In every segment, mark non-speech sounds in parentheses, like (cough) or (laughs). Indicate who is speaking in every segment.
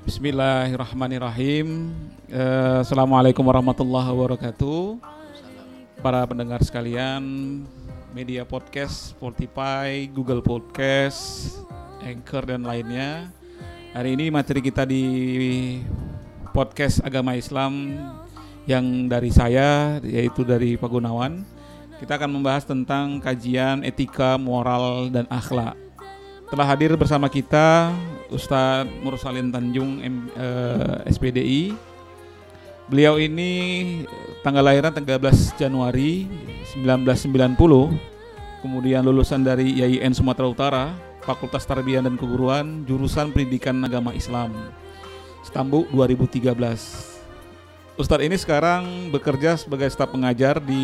Speaker 1: Bismillahirrahmanirrahim. Eh, Assalamualaikum warahmatullahi wabarakatuh. Para pendengar sekalian, media podcast, Spotify, Google Podcast, Anchor dan lainnya. Hari ini materi kita di podcast agama Islam yang dari saya yaitu dari Pak Gunawan. Kita akan membahas tentang kajian etika, moral dan akhlak. Telah hadir bersama kita Ustadz Mursalin Tanjung M, eh, SPDI. Beliau ini tanggal lahiran 13 Januari 1990. Kemudian lulusan dari IAIN Sumatera Utara, Fakultas Tarbiyah dan Keguruan, jurusan Pendidikan Agama Islam. Stambu 2013. Ustadz ini sekarang bekerja sebagai staf pengajar di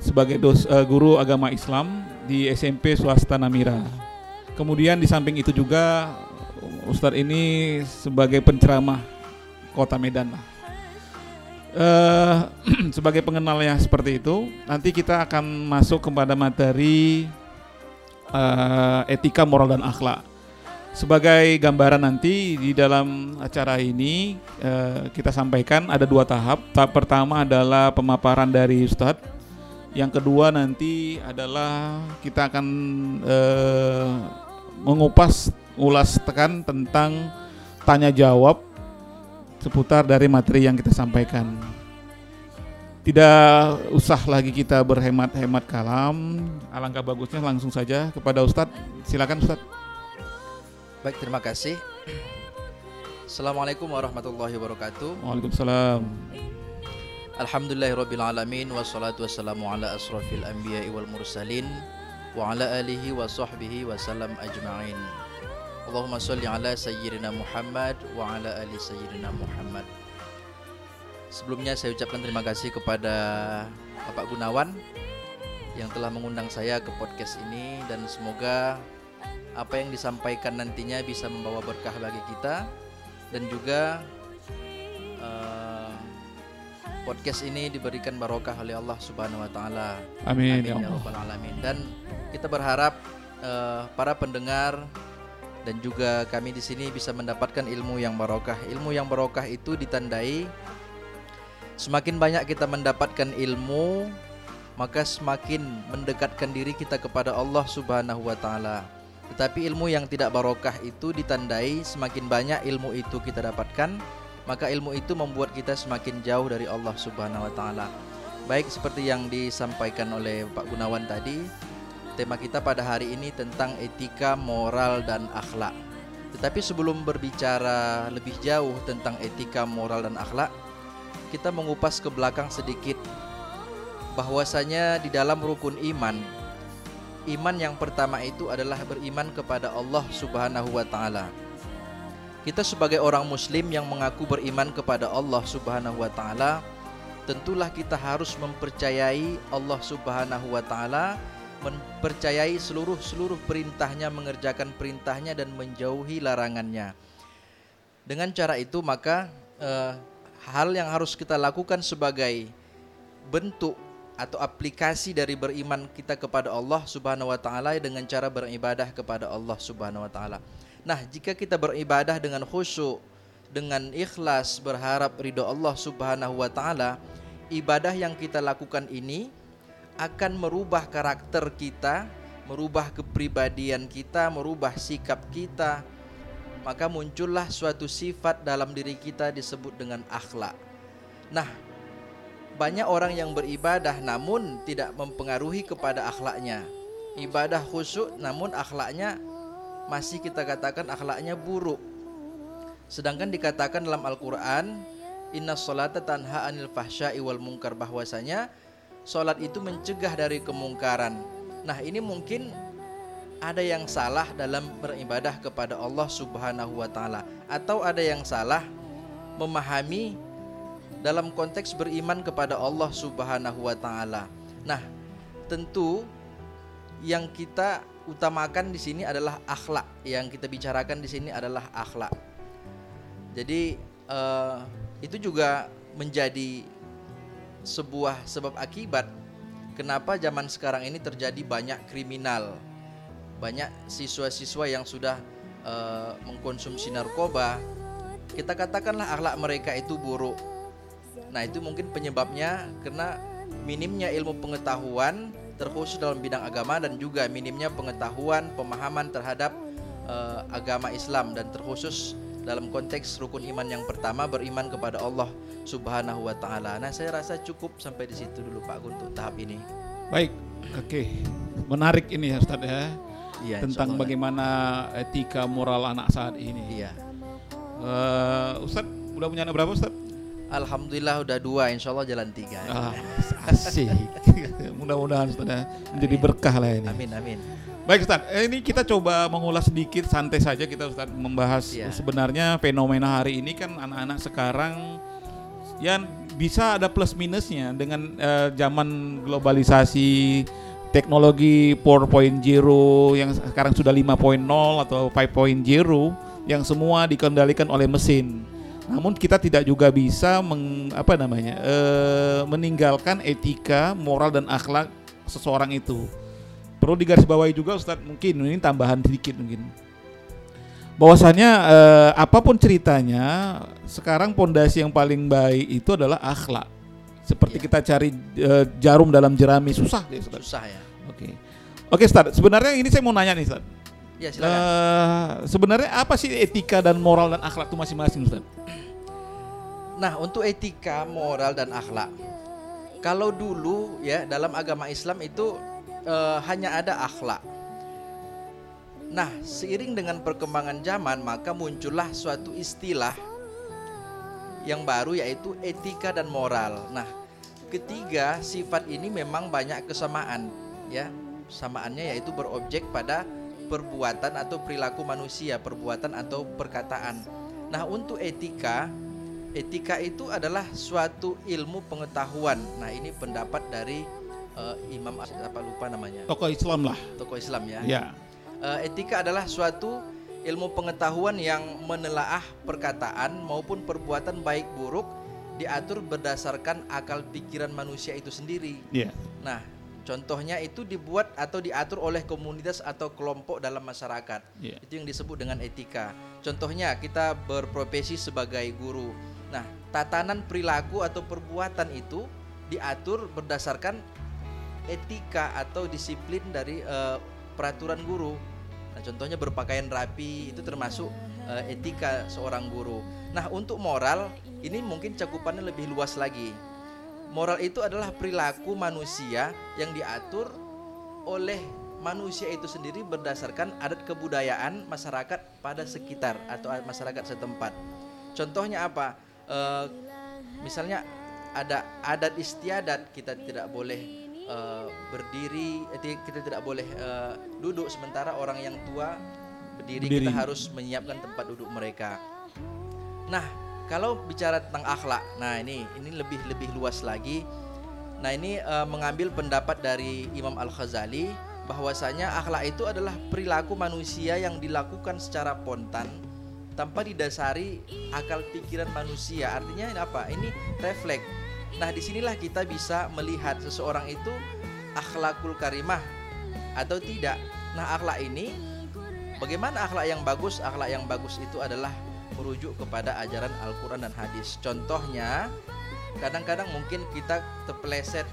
Speaker 1: sebagai dos, uh, guru agama Islam di SMP swasta Namira. Kemudian di samping itu juga Ustadz ini sebagai penceramah kota Medan lah. Uh, (clears throat) sebagai pengenalnya seperti itu, nanti kita akan masuk kepada materi uh, etika moral dan akhlak. Sebagai gambaran nanti di dalam acara ini uh, kita sampaikan ada dua tahap. Tahap pertama adalah pemaparan dari Ustadz yang kedua nanti adalah kita akan uh, mengupas ulas tekan tentang tanya jawab seputar dari materi yang kita sampaikan. Tidak usah lagi kita berhemat-hemat kalam. Alangkah bagusnya langsung saja kepada Ustadz. Silakan Ustadz.
Speaker 2: Baik, terima kasih. Assalamualaikum warahmatullahi wabarakatuh.
Speaker 1: Waalaikumsalam.
Speaker 2: Alhamdulillahirabbil alamin wassalatu wassalamu ala asrafil anbiya'i wal mursalin wa ala alihi wa sahbihi wa salam ajma'in. Allahumma sholli ala sayyidina Muhammad wa ala ali sayyidina Muhammad. Sebelumnya saya ucapkan terima kasih kepada Bapak Gunawan yang telah mengundang saya ke podcast ini dan semoga apa yang disampaikan nantinya bisa membawa berkah bagi kita dan juga uh, podcast ini diberikan barokah oleh Allah Subhanahu wa taala.
Speaker 1: Amin,
Speaker 2: Amin ya rabbal alamin. Dan kita berharap uh, para pendengar dan juga kami di sini bisa mendapatkan ilmu yang barokah. Ilmu yang barokah itu ditandai semakin banyak kita mendapatkan ilmu, maka semakin mendekatkan diri kita kepada Allah Subhanahu wa taala. Tetapi ilmu yang tidak barokah itu ditandai semakin banyak ilmu itu kita dapatkan, maka ilmu itu membuat kita semakin jauh dari Allah Subhanahu wa taala. Baik seperti yang disampaikan oleh Pak Gunawan tadi, tema kita pada hari ini tentang etika, moral dan akhlak. Tetapi sebelum berbicara lebih jauh tentang etika, moral dan akhlak, kita mengupas ke belakang sedikit bahwasanya di dalam rukun iman iman yang pertama itu adalah beriman kepada Allah Subhanahu wa taala. Kita sebagai orang muslim yang mengaku beriman kepada Allah Subhanahu wa taala, tentulah kita harus mempercayai Allah Subhanahu wa taala, mempercayai seluruh-seluruh perintahnya, mengerjakan perintahnya dan menjauhi larangannya. Dengan cara itu maka eh, hal yang harus kita lakukan sebagai bentuk atau aplikasi dari beriman kita kepada Allah Subhanahu wa taala dengan cara beribadah kepada Allah Subhanahu wa taala. Nah, jika kita beribadah dengan khusyuk, dengan ikhlas berharap ridho Allah Subhanahu wa taala, ibadah yang kita lakukan ini akan merubah karakter kita, merubah kepribadian kita, merubah sikap kita. Maka muncullah suatu sifat dalam diri kita disebut dengan akhlak. Nah, banyak orang yang beribadah namun tidak mempengaruhi kepada akhlaknya. Ibadah khusyuk namun akhlaknya masih kita katakan akhlaknya buruk. Sedangkan dikatakan dalam Al-Qur'an, "Inna sholata tanha 'anil fahsya'i wal munkar" bahwasanya salat itu mencegah dari kemungkaran. Nah, ini mungkin ada yang salah dalam beribadah kepada Allah Subhanahu wa taala atau ada yang salah memahami dalam konteks beriman kepada Allah Subhanahu wa taala. Nah, tentu yang kita utamakan di sini adalah akhlak. Yang kita bicarakan di sini adalah akhlak. Jadi uh, itu juga menjadi sebuah sebab akibat kenapa zaman sekarang ini terjadi banyak kriminal. Banyak siswa-siswa yang sudah uh, mengkonsumsi narkoba, kita katakanlah akhlak mereka itu buruk. Nah, itu mungkin penyebabnya karena minimnya ilmu pengetahuan terkhusus dalam bidang agama dan juga minimnya pengetahuan pemahaman terhadap uh, agama Islam dan terkhusus dalam konteks rukun iman yang pertama beriman kepada Allah Subhanahu wa taala. Nah, saya rasa cukup sampai di situ dulu Pak untuk tahap ini.
Speaker 1: Baik. Oke. Okay. Menarik ini ya Ustaz ya.
Speaker 2: Iya,
Speaker 1: tentang bagaimana etika moral anak saat ini.
Speaker 2: Iya.
Speaker 1: Uh, Ustaz udah punya anak berapa Ustaz?
Speaker 2: Alhamdulillah udah dua, insya Allah jalan tiga.
Speaker 1: Ah, asik. (laughs) Mudah-mudahan Ustaz ya menjadi berkah lah ini.
Speaker 2: Amin amin.
Speaker 1: Baik Ustaz, eh, ini kita coba mengulas sedikit santai saja kita Ustaz membahas ya. sebenarnya fenomena hari ini kan anak-anak sekarang yang bisa ada plus minusnya dengan uh, zaman globalisasi teknologi 4.0 yang sekarang sudah 5.0 atau 5.0 yang semua dikendalikan oleh mesin. Namun kita tidak juga bisa meng, apa namanya uh, meninggalkan etika, moral dan akhlak seseorang itu. Perlu digarisbawahi juga Ustadz mungkin ini tambahan sedikit mungkin. Bahwasannya eh, apa pun ceritanya sekarang pondasi yang paling baik itu adalah akhlak. Seperti ya. kita cari eh, jarum dalam jerami susah
Speaker 2: ya susah ya.
Speaker 1: Oke. Oke Ustaz sebenarnya ini saya mau nanya nih Ustaz
Speaker 2: ya silakan
Speaker 1: uh, sebenarnya apa sih etika dan moral dan akhlak itu masing-masing Ustaz
Speaker 2: nah untuk etika moral dan akhlak kalau dulu ya dalam agama Islam itu uh, hanya ada akhlak. Nah, seiring dengan perkembangan zaman, maka muncullah suatu istilah yang baru yaitu etika dan moral. Nah, ketiga sifat ini memang banyak kesamaan, ya. Samaannya yaitu berobjek pada perbuatan atau perilaku manusia, perbuatan atau perkataan. Nah, untuk etika, etika itu adalah suatu ilmu pengetahuan. Nah, ini pendapat dari uh, imam apa lupa namanya
Speaker 1: tokoh Islam lah
Speaker 2: tokoh Islam ya
Speaker 1: ya
Speaker 2: uh, etika adalah suatu ilmu pengetahuan yang menelaah perkataan maupun perbuatan baik buruk diatur berdasarkan akal pikiran manusia itu sendiri.
Speaker 1: Yeah.
Speaker 2: Nah, contohnya itu dibuat atau diatur oleh komunitas atau kelompok dalam masyarakat. Yeah. Itu yang disebut dengan etika. Contohnya kita berprofesi sebagai guru. Nah, tatanan perilaku atau perbuatan itu diatur berdasarkan etika atau disiplin dari uh, peraturan guru. Nah, contohnya berpakaian rapi itu termasuk uh, etika seorang guru. Nah, untuk moral ini mungkin cakupannya lebih luas lagi. Moral itu adalah perilaku manusia yang diatur oleh manusia itu sendiri berdasarkan adat kebudayaan masyarakat pada sekitar atau masyarakat setempat. Contohnya apa? E, misalnya ada adat istiadat kita tidak boleh uh, berdiri eh, kita tidak boleh uh, duduk sementara orang yang tua berdiri, berdiri kita harus menyiapkan tempat duduk mereka nah kalau bicara tentang akhlak nah ini ini lebih lebih luas lagi nah ini uh, mengambil pendapat dari Imam Al Ghazali bahwasanya akhlak itu adalah perilaku manusia yang dilakukan secara spontan tanpa didasari akal pikiran manusia artinya ini apa ini refleks Nah, di sinilah kita bisa melihat seseorang itu akhlakul karimah atau tidak. Nah, akhlak ini bagaimana akhlak yang bagus? Akhlak yang bagus itu adalah merujuk kepada ajaran Al-Qur'an dan hadis. Contohnya, kadang-kadang mungkin kita terpeleset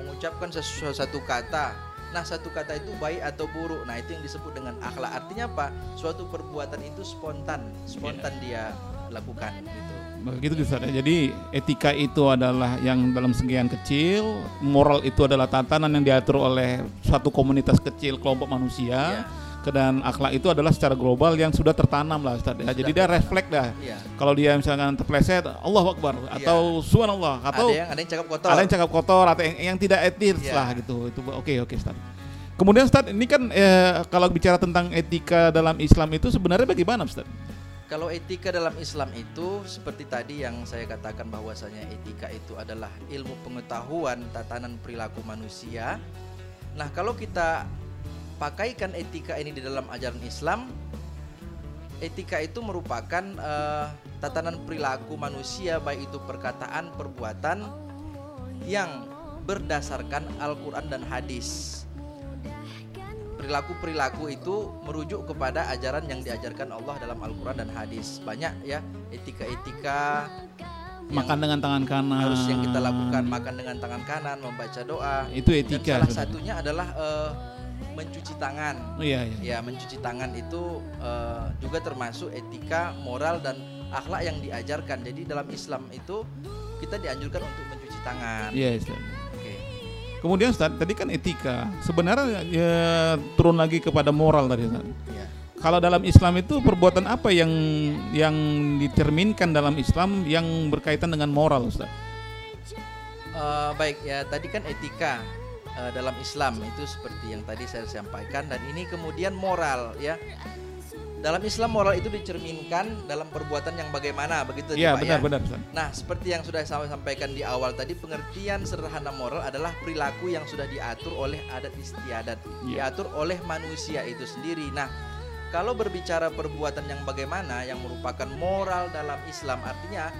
Speaker 2: mengucapkan sesuatu kata. Nah, satu kata itu baik atau buruk. Nah, itu yang disebut dengan akhlak. Artinya apa? Suatu perbuatan itu spontan, spontan yeah. dia lakukan gitu.
Speaker 1: Begitu Ustaz. Jadi etika itu adalah yang dalam sekian kecil, moral itu adalah tatanan yang diatur oleh suatu komunitas kecil kelompok manusia. Yeah. Dan akhlak itu adalah secara global yang sudah tertanam lah Ustaz ya. Jadi dia refleks dah. Yeah. Kalau dia misalkan terpleset Allah Akbar yeah. atau subhanallah atau
Speaker 2: ada yang ada yang cakap kotor.
Speaker 1: Ada yang cakap kotor atau yang, yang tidak etis yeah. lah gitu. Itu oke okay, oke okay, Ustaz. Kemudian Ustaz, ini kan eh, kalau bicara tentang etika dalam Islam itu sebenarnya bagaimana Ustaz?
Speaker 2: Kalau etika dalam Islam itu seperti tadi yang saya katakan bahwasanya etika itu adalah ilmu pengetahuan tatanan perilaku manusia. Nah, kalau kita pakaikan etika ini di dalam ajaran Islam, etika itu merupakan uh, tatanan perilaku manusia baik itu perkataan, perbuatan yang berdasarkan Al-Qur'an dan hadis. perilaku-perilaku itu merujuk kepada ajaran yang diajarkan Allah dalam Al-Quran dan hadis. Banyak ya etika-etika
Speaker 1: Makan dengan tangan kanan.
Speaker 2: harus yang kita lakukan makan dengan tangan kanan, membaca doa.
Speaker 1: Itu
Speaker 2: Dan
Speaker 1: etika.
Speaker 2: salah
Speaker 1: sebenarnya.
Speaker 2: satunya adalah eh, mencuci tangan.
Speaker 1: Oh, iya, iya.
Speaker 2: Ya, mencuci tangan itu eh, juga termasuk etika, moral dan akhlak yang diajarkan. Jadi dalam Islam itu kita dianjurkan untuk mencuci tangan.
Speaker 1: Iya, Ustaz.
Speaker 2: Oke.
Speaker 1: Kemudian Ustaz, tadi kan etika. Sebenarnya ya, turun lagi kepada moral tadi Ustaz.
Speaker 2: Ya.
Speaker 1: Kalau dalam Islam itu perbuatan apa yang yang dicerminkan dalam Islam yang berkaitan dengan moral Ustaz?
Speaker 2: Eh, baik ya tadi kan etika eh, dalam Islam itu seperti yang tadi saya sampaikan dan ini kemudian moral ya dalam Islam moral itu dicerminkan dalam perbuatan yang bagaimana begitu Pak,
Speaker 1: benar
Speaker 2: ya?
Speaker 1: benar Ustaz.
Speaker 2: Nah seperti yang sudah saya sampaikan di awal tadi pengertian sederhana moral adalah perilaku yang sudah diatur oleh adat istiadat
Speaker 1: Iya.
Speaker 2: diatur oleh manusia itu sendiri. Nah kalau berbicara perbuatan yang bagaimana yang merupakan moral dalam Islam artinya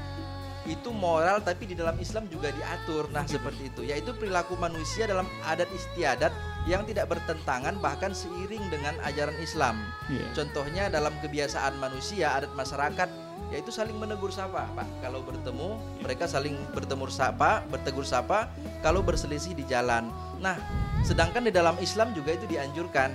Speaker 2: itu moral tapi di dalam Islam juga diatur. Nah, seperti itu yaitu perilaku manusia dalam adat istiadat yang tidak bertentangan bahkan seiring dengan ajaran Islam.
Speaker 1: Iya.
Speaker 2: Contohnya dalam kebiasaan manusia, adat masyarakat yaitu saling menegur sapa, Pak. Kalau bertemu, mereka saling bertemu sapa, bertegur sapa kalau berselisih di jalan. Nah, sedangkan di dalam Islam juga itu dianjurkan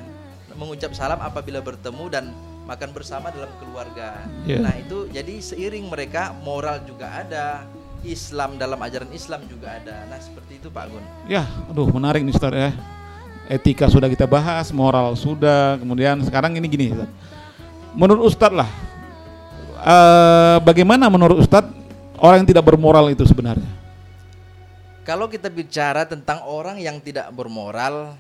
Speaker 2: mengucap salam apabila bertemu dan makan bersama dalam keluarga.
Speaker 1: Iya.
Speaker 2: Nah, itu jadi seiring mereka moral juga ada, Islam dalam ajaran Islam juga ada. Nah, seperti itu Pak Gun.
Speaker 1: Ya, aduh menarik nih Ustaz ya. Etika sudah kita bahas, moral sudah, kemudian sekarang ini gini Ustaz. Menurut Ustaz lah, eh, bagaimana menurut Ustaz orang yang tidak bermoral itu sebenarnya?
Speaker 2: Kalau kita bicara tentang orang yang tidak bermoral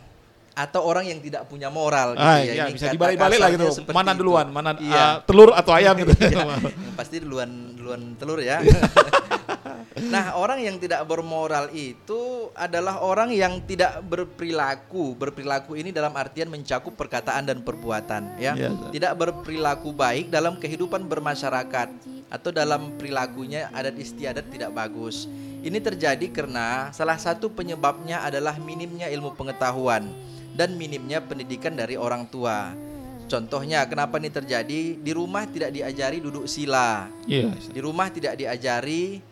Speaker 2: atau orang yang tidak punya moral gitu
Speaker 1: Ah,
Speaker 2: ya.
Speaker 1: iya,
Speaker 2: Ini
Speaker 1: bisa dibalik-balik lah gitu. Mana
Speaker 2: itu.
Speaker 1: duluan, mana
Speaker 2: Iya.
Speaker 1: ah, telur atau ayam gitu. (laughs)
Speaker 2: Iya, (laughs) yang pasti duluan duluan telur ya. (laughs) nah, orang yang tidak bermoral itu adalah orang yang tidak berperilaku. Berperilaku ini dalam artian mencakup perkataan dan perbuatan ya.
Speaker 1: Iya, Ustaz.
Speaker 2: Tidak berperilaku baik dalam kehidupan bermasyarakat atau dalam perilakunya adat istiadat tidak bagus. Ini terjadi karena salah satu penyebabnya adalah minimnya ilmu pengetahuan dan minimnya pendidikan dari orang tua. Contohnya, kenapa ini terjadi? Di rumah tidak diajari duduk sila,
Speaker 1: Iya. Ustaz.
Speaker 2: di rumah tidak diajari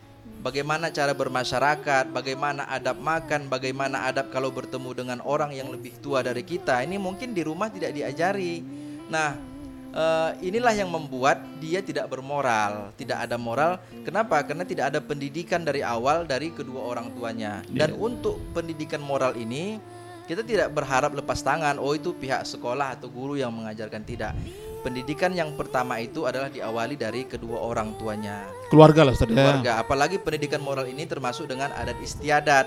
Speaker 2: bagaimana cara bermasyarakat, bagaimana adab makan, bagaimana adab kalau bertemu dengan orang yang lebih tua dari kita. Ini mungkin di rumah tidak diajari. Nah, eh, inilah yang membuat dia tidak bermoral, tidak ada moral. Kenapa? Karena tidak ada pendidikan dari awal dari kedua orang tuanya. Dan
Speaker 1: Iya.
Speaker 2: untuk pendidikan moral ini kita tidak berharap lepas tangan. Oh itu pihak sekolah atau guru yang mengajarkan tidak. Pendidikan yang pertama itu adalah diawali dari kedua orang tuanya
Speaker 1: Keluarga lah Ustaz ya.
Speaker 2: keluarga. Apalagi pendidikan moral ini termasuk dengan adat istiadat.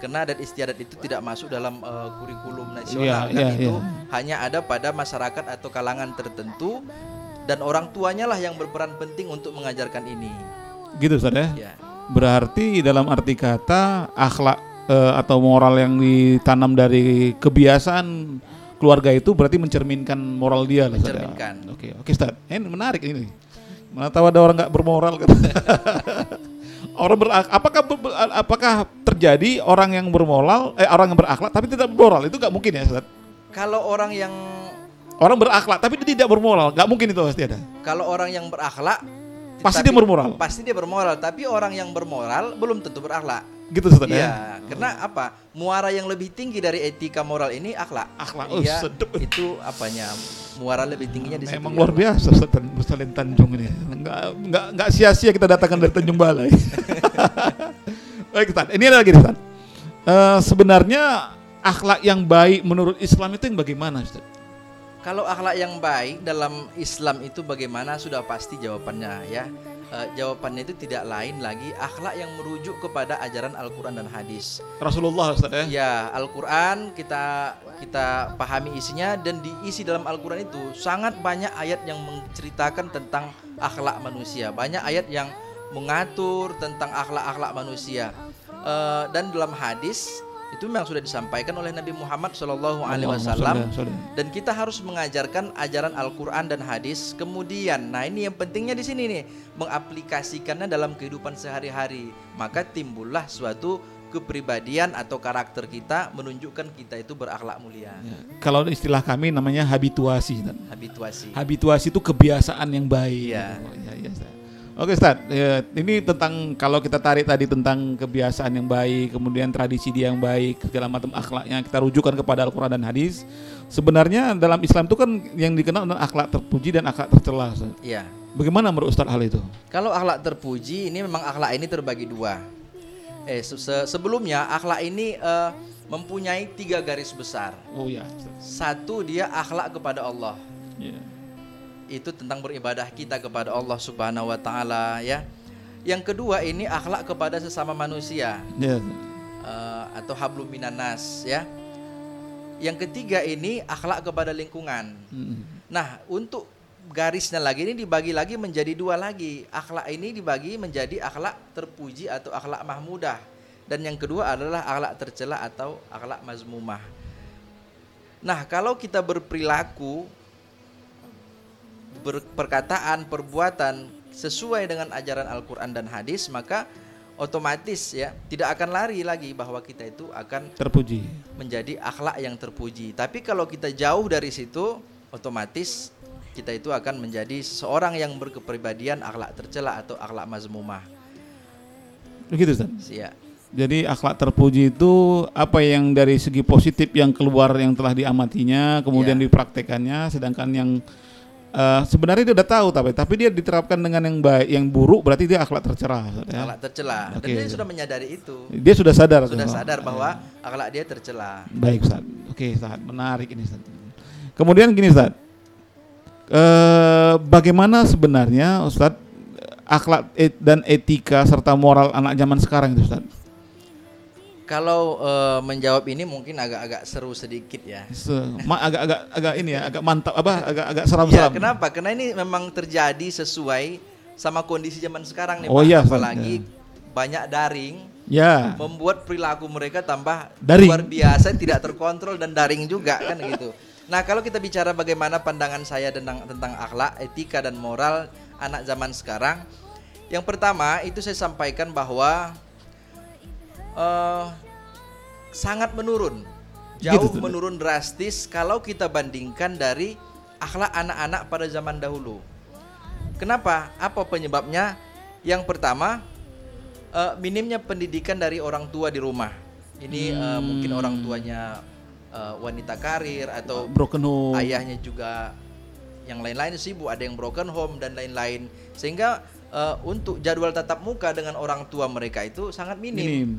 Speaker 2: Karena adat istiadat itu tidak masuk dalam eh, kurikulum nasional
Speaker 1: Iya,
Speaker 2: dan
Speaker 1: iya,
Speaker 2: itu
Speaker 1: iya.
Speaker 2: hanya ada pada masyarakat atau kalangan tertentu dan orang tuanya lah yang berperan penting untuk mengajarkan ini.
Speaker 1: Gitu Ustaz ya.
Speaker 2: Ya.
Speaker 1: Berarti dalam arti kata akhlak eh, atau moral yang ditanam dari kebiasaan keluarga itu berarti mencerminkan moral dia lah, ya.
Speaker 2: Mencerminkan.
Speaker 1: Oke, oke Ustaz. Ini menarik ini. Mana tahu ada orang nggak bermoral kan. (laughs) orang berak apakah ber- apakah terjadi orang yang bermoral eh orang yang berakhlak tapi tidak bermoral itu nggak mungkin ya Ustaz.
Speaker 2: Kalau orang yang
Speaker 1: Orang berakhlak tapi dia tidak bermoral, nggak mungkin itu pasti ada.
Speaker 2: kalau orang yang berakhlak
Speaker 1: Pasti
Speaker 2: tapi-
Speaker 1: dia bermoral.
Speaker 2: Pasti dia bermoral, tapi orang yang bermoral belum tentu berakhlak.
Speaker 1: Gitu Ustaz ya.
Speaker 2: Iya, karena apa? Muara yang lebih tinggi dari etika moral ini akhlak.
Speaker 1: Akhlak, oh,
Speaker 2: Iya,
Speaker 1: sedep.
Speaker 2: itu apanya? Muara lebih tingginya di.
Speaker 1: Memang
Speaker 2: ya.
Speaker 1: luar biasa Ustaz Bersalin Tanjung ini. Enggak enggak enggak sia-sia kita datangkan dari Tanjung Balai. (laughs) Baik Ustaz, ini ada lagi Ustaz. Eh, sebenarnya akhlak yang baik menurut Islam itu yang bagaimana Ustaz?
Speaker 2: Kalau akhlak yang baik dalam Islam itu bagaimana sudah pasti jawabannya ya. Eh, jawabannya itu tidak lain lagi akhlak yang merujuk kepada ajaran Al-Qur'an dan hadis.
Speaker 1: Rasulullah Ustaz ya.
Speaker 2: Ya, Al-Qur'an kita kita pahami isinya dan diisi dalam Al-Qur'an itu sangat banyak ayat yang menceritakan tentang akhlak manusia. Banyak ayat yang mengatur tentang akhlak-akhlak manusia. Eh, dan dalam hadis itu memang sudah disampaikan oleh Nabi Muhammad SAW
Speaker 1: Allahumma
Speaker 2: Wasallam dan kita harus mengajarkan ajaran Al-Qur'an dan hadis. Kemudian, nah ini yang pentingnya di sini nih, mengaplikasikannya dalam kehidupan sehari-hari. Maka timbullah suatu kepribadian atau karakter kita menunjukkan kita itu berakhlak mulia.
Speaker 1: Ya. Kalau istilah kami namanya habituasi.
Speaker 2: Habituasi.
Speaker 1: Habituasi itu kebiasaan yang baik. Oh, ya, ya, Ustaz. Oke Ustaz, ya, ini tentang kalau kita tarik tadi tentang kebiasaan yang baik, kemudian tradisi dia yang baik, segala macam akhlaknya kita rujukan kepada Al-Quran dan hadis. Sebenarnya dalam Islam itu kan yang dikenal dengan akhlak terpuji dan akhlak tercela.
Speaker 2: Iya.
Speaker 1: Bagaimana menurut Ustaz hal itu?
Speaker 2: Kalau akhlak terpuji ini memang akhlak ini terbagi dua. Eh se- se- sebelumnya akhlak ini eh, mempunyai tiga garis besar.
Speaker 1: Oh ya.
Speaker 2: Satu dia akhlak kepada Allah.
Speaker 1: Ya.
Speaker 2: Itu tentang beribadah kita kepada Allah Subhanahu wa taala ya. Yang kedua ini akhlak kepada sesama manusia
Speaker 1: Ya.
Speaker 2: eh, atau hablum minanas ya. Yang ketiga ini akhlak kepada lingkungan.
Speaker 1: Mm.
Speaker 2: Nah, untuk garisnya lagi ini dibagi lagi menjadi dua lagi. Akhlak ini dibagi menjadi akhlak terpuji atau akhlak mahmudah. Dan yang kedua adalah akhlak tercela atau akhlak mazmumah. Nah, kalau kita berperilaku berperkataan, perbuatan sesuai dengan ajaran Al-Qur'an dan hadis, maka otomatis ya tidak akan lari lagi bahwa kita itu akan
Speaker 1: Terpuji.
Speaker 2: menjadi akhlak yang terpuji. Tapi kalau kita jauh dari situ, otomatis kita itu akan menjadi seseorang yang berkepribadian akhlak tercela atau akhlak mazmumah.
Speaker 1: Begitu Ustaz.
Speaker 2: Ya.
Speaker 1: Jadi akhlak terpuji itu apa yang dari segi positif yang keluar yang telah diamatinya, kemudian
Speaker 2: Ya.
Speaker 1: dipraktekannya, sedangkan yang eh, sebenarnya dia udah tahu tapi tapi dia diterapkan dengan yang baik, yang buruk berarti dia akhlak tercela. Ya.
Speaker 2: Akhlak tercela. Dan
Speaker 1: Oke.
Speaker 2: dia sudah menyadari itu.
Speaker 1: Dia sudah sadar.
Speaker 2: Sudah
Speaker 1: Ustaz.
Speaker 2: sadar bahwa akhlak dia tercela.
Speaker 1: Baik Ustaz. Oke Ustaz, menarik ini Ustaz. Kemudian gini Ustaz. Eh, bagaimana sebenarnya Ustaz akhlak et- dan etika serta moral anak zaman sekarang itu Ustaz?
Speaker 2: Kalau eh, menjawab ini mungkin agak-agak seru sedikit ya.
Speaker 1: Agak-agak agak ini ya, agak mantap apa agak agak
Speaker 2: Ya,
Speaker 1: seram-seram.
Speaker 2: kenapa? Karena ini memang terjadi sesuai sama kondisi zaman sekarang nih,
Speaker 1: Oh
Speaker 2: Pak.
Speaker 1: iya,
Speaker 2: apalagi banyak daring
Speaker 1: Ya.
Speaker 2: membuat perilaku mereka tambah
Speaker 1: Daring.
Speaker 2: luar biasa, tidak terkontrol dan daring juga kan gitu. Nah, kalau kita bicara bagaimana pandangan saya tentang tentang akhlak, etika dan moral anak zaman sekarang, yang pertama itu saya sampaikan bahwa eh, sangat menurun, jauh
Speaker 1: Gitu,
Speaker 2: menurun drastis kalau kita bandingkan dari akhlak anak-anak pada zaman dahulu. Kenapa? Apa penyebabnya? Yang pertama, eh, minimnya pendidikan dari orang tua di rumah. Ini eh, mungkin orang tuanya eh, wanita karir atau
Speaker 1: broken home.
Speaker 2: ayahnya juga yang lain-lain sibuk, ada yang broken home dan lain-lain. Sehingga eh, untuk jadwal tatap muka dengan orang tua mereka itu sangat minim.
Speaker 1: Minim.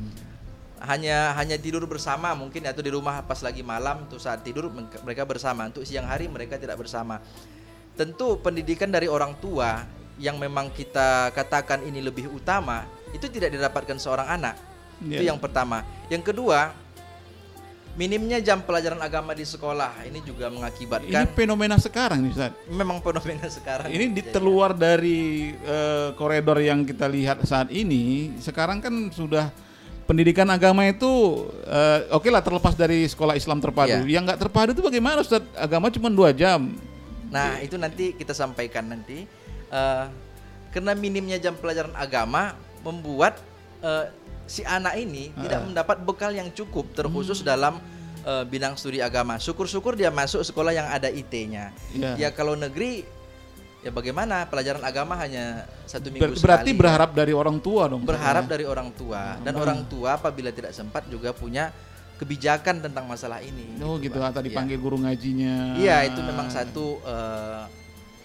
Speaker 2: Hanya hanya tidur bersama mungkin atau di rumah pas lagi malam tuh saat tidur mereka- bersama. Untuk siang hari mereka tidak bersama. Tentu pendidikan dari orang tua yang memang kita katakan ini lebih utama itu tidak didapatkan seorang anak. Itu
Speaker 1: Ya.
Speaker 2: yang pertama. Yang kedua, minimnya jam pelajaran agama di sekolah ini juga
Speaker 1: Ini
Speaker 2: mengakibatkan
Speaker 1: fenomena sekarang nih Ustaz.
Speaker 2: memang fenomena sekarang.
Speaker 1: Ini di
Speaker 2: Jadi,
Speaker 1: terluar dari eh, koridor yang kita lihat saat ini. Sekarang kan sudah pendidikan agama itu eh, oke lah terlepas dari sekolah Islam terpadu.
Speaker 2: Iya.
Speaker 1: Yang nggak terpadu itu bagaimana Ustaz? Agama cuma dua jam.
Speaker 2: Nah, itu nanti kita sampaikan nanti. Eh, karena minimnya jam pelajaran agama membuat eh, si anak ini tidak mendapat bekal yang cukup terkhusus dalam eh, bidang studi agama. Syukur-syukur dia masuk sekolah yang ada IT-nya.
Speaker 1: Ya.
Speaker 2: Ya kalau negeri ya bagaimana pelajaran agama hanya satu
Speaker 1: Ber-
Speaker 2: minggu
Speaker 1: berarti
Speaker 2: sekali.
Speaker 1: berharap dari orang tua dong.
Speaker 2: berharap
Speaker 1: ya?
Speaker 2: dari orang tua dan orang tua apabila tidak sempat juga punya kebijakan tentang masalah ini.
Speaker 1: Oh gitu,
Speaker 2: Pak.
Speaker 1: atau
Speaker 2: Iya.
Speaker 1: dipanggil guru ngajinya.
Speaker 2: Iya, itu memang satu eh,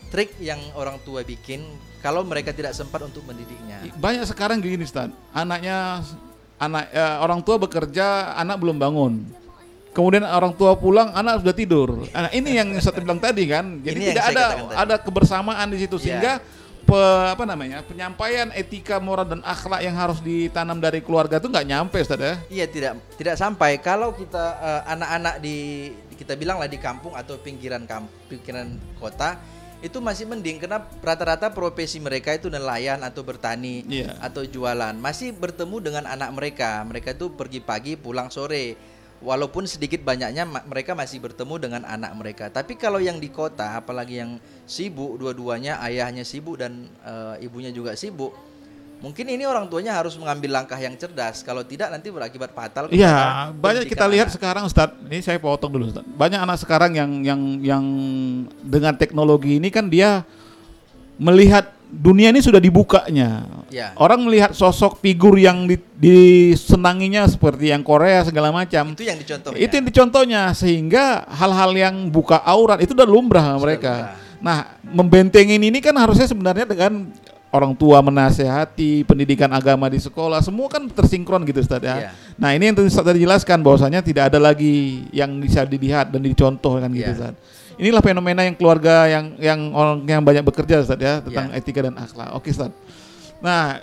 Speaker 2: trik yang orang tua bikin kalau mereka tidak sempat untuk mendidiknya.
Speaker 1: Banyak sekarang gini Ustaz. Anaknya anak eh, orang tua bekerja, anak belum bangun. Kemudian orang tua pulang, anak sudah tidur. Nah, ini yang saya bilang tadi kan. Jadi
Speaker 2: Ini
Speaker 1: tidak ada ada kebersamaan di situ
Speaker 2: Iya.
Speaker 1: sehingga pe- apa namanya? penyampaian etika moral dan akhlak yang harus ditanam dari keluarga itu nggak nyampe Ustaz ya.
Speaker 2: Iya, tidak tidak sampai kalau kita eh, anak-anak di kita bilanglah di kampung atau pinggiran kamp, pinggiran kota itu masih mending karena rata-rata profesi mereka itu nelayan atau bertani
Speaker 1: Iya.
Speaker 2: atau jualan masih bertemu dengan anak mereka mereka itu pergi pagi pulang sore walaupun sedikit banyaknya mereka masih bertemu dengan anak mereka tapi kalau yang di kota apalagi yang sibuk dua-duanya ayahnya sibuk dan eh, ibunya juga sibuk Mungkin ini orang tuanya harus mengambil langkah yang cerdas. Kalau tidak nanti berakibat fatal.
Speaker 1: Iya, banyak kita
Speaker 2: pendidikan
Speaker 1: lihat
Speaker 2: anak.
Speaker 1: sekarang Ustadz. Ini saya potong dulu Ustadz. Banyak anak sekarang yang yang yang dengan teknologi ini kan dia melihat dunia ini sudah dibukanya.
Speaker 2: Ya.
Speaker 1: Orang melihat sosok figur yang di- disenanginya seperti yang Korea segala macam.
Speaker 2: Itu yang dicontoh.
Speaker 1: Itu yang dicontohnya sehingga hal-hal yang buka aurat itu udah lumrah sama mereka. Nah, membentengin ini kan harusnya sebenarnya dengan orang tua menasehati, pendidikan agama di sekolah, semua kan tersinkron gitu Ustaz ya.
Speaker 2: Iya.
Speaker 1: Nah, ini yang tadi Ustaz tadi jelaskan bahwasanya tidak ada lagi yang bisa dilihat dan dicontoh kan gitu
Speaker 2: Iya.
Speaker 1: Ustaz. Inilah fenomena yang keluarga yang yang orang yang banyak bekerja Ustaz ya tentang
Speaker 2: Iya.
Speaker 1: etika dan akhlak. Oke Ustaz. Nah,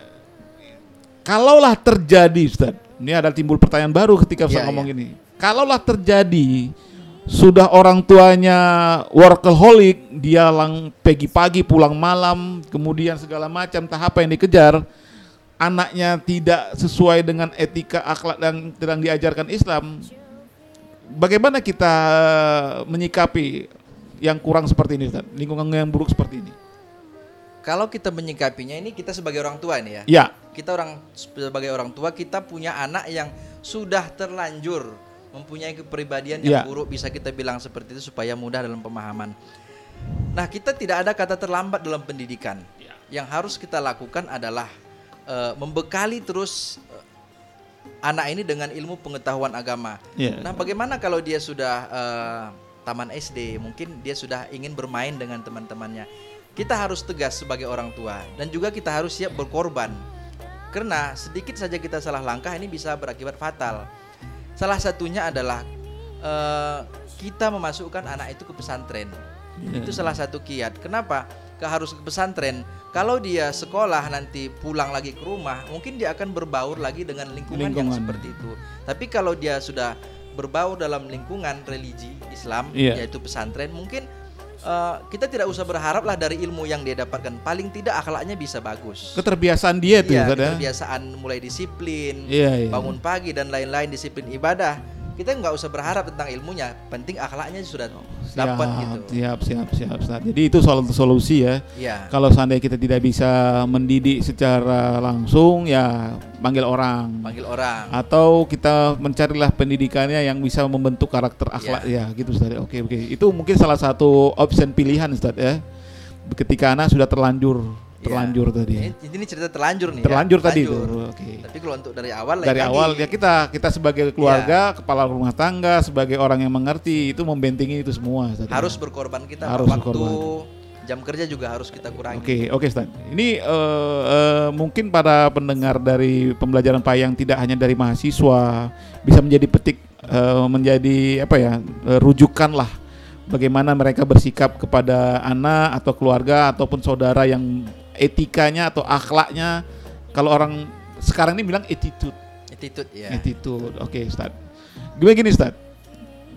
Speaker 1: kalaulah terjadi Ustaz, ini ada timbul pertanyaan baru ketika Ustaz
Speaker 2: Iya,
Speaker 1: ngomong ini. Kalaulah terjadi sudah orang tuanya workaholic, dia lang pagi-pagi pulang malam, kemudian segala macam tahap yang dikejar, anaknya tidak sesuai dengan etika akhlak dan sedang diajarkan Islam. Bagaimana kita menyikapi yang kurang seperti ini, Ustaz? Lingkungan yang buruk seperti ini?
Speaker 2: Kalau kita menyikapinya ini kita sebagai orang tua nih ya.
Speaker 1: Ya,
Speaker 2: Kita orang sebagai orang tua kita punya anak yang sudah terlanjur mempunyai kepribadian
Speaker 1: Ya.
Speaker 2: yang buruk bisa kita bilang seperti itu supaya mudah dalam pemahaman. Nah, kita tidak ada kata terlambat dalam pendidikan. Yang harus kita lakukan adalah eh, membekali terus eh, anak ini dengan ilmu pengetahuan agama.
Speaker 1: ya.
Speaker 2: Nah, bagaimana kalau dia sudah eh, taman SD, mungkin dia sudah ingin bermain dengan teman-temannya. Kita harus tegas sebagai orang tua dan juga kita harus siap berkorban. Karena sedikit saja kita salah langkah ini bisa berakibat fatal. Salah satunya adalah eh, kita memasukkan anak itu ke pesantren. Itu salah satu kiat. Kenapa? Ke harus ke pesantren. Kalau dia sekolah nanti pulang lagi ke rumah, mungkin dia akan berbaur lagi dengan lingkungan, yang
Speaker 1: Lingkungan.
Speaker 2: seperti itu. Tapi kalau dia sudah berbaur dalam lingkungan religi Islam,
Speaker 1: Iya.
Speaker 2: yaitu pesantren, mungkin eh, kita tidak usah berharap lah dari ilmu yang dia dapatkan. Paling tidak akhlaknya bisa bagus.
Speaker 1: Keterbiasaan dia tuh,
Speaker 2: Iya,
Speaker 1: ya.
Speaker 2: kebiasaan mulai disiplin,
Speaker 1: Iya, iya.
Speaker 2: bangun pagi dan lain-lain disiplin ibadah. Kita nggak usah berharap tentang ilmunya, penting akhlaknya sudah dapat
Speaker 1: siap,
Speaker 2: gitu.
Speaker 1: Siap, siap, siap, Ustaz. Jadi itu soal solusi ya.
Speaker 2: Iya.
Speaker 1: Kalau seandainya kita tidak bisa mendidik secara langsung, ya panggil orang.
Speaker 2: Panggil orang.
Speaker 1: Atau kita mencarilah pendidikannya yang bisa membentuk karakter akhlak ya, gitu Ustaz. Oke, oke. Itu mungkin salah satu option pilihan Ustaz ya. Ketika anak sudah terlanjur, terlanjur
Speaker 2: Iya.
Speaker 1: tadi.
Speaker 2: Ini, ini cerita terlanjur nih.
Speaker 1: Terlanjur
Speaker 2: ya.
Speaker 1: tadi tuh. Oke.
Speaker 2: Tapi kalau untuk dari awal
Speaker 1: Dari
Speaker 2: lagi.
Speaker 1: awal ya kita kita sebagai
Speaker 2: Iya.
Speaker 1: keluarga, kepala rumah tangga, sebagai orang yang mengerti itu membentengi itu semua. Ustaz.
Speaker 2: harus berkorban kita
Speaker 1: Harus
Speaker 2: waktu
Speaker 1: berkorban.
Speaker 2: jam kerja juga harus kita kurangi.
Speaker 1: Oke, oke Stan. Ini eh, eh, mungkin para pendengar dari pembelajaran Payang tidak hanya dari mahasiswa bisa menjadi petik eh, menjadi apa ya eh, rujukan lah bagaimana mereka bersikap kepada anak atau keluarga ataupun saudara yang etikanya atau akhlaknya kalau orang sekarang ini bilang attitude,
Speaker 2: Attitude ya.
Speaker 1: attitude. Oke, Ustaz. Gimana gini, Ustaz?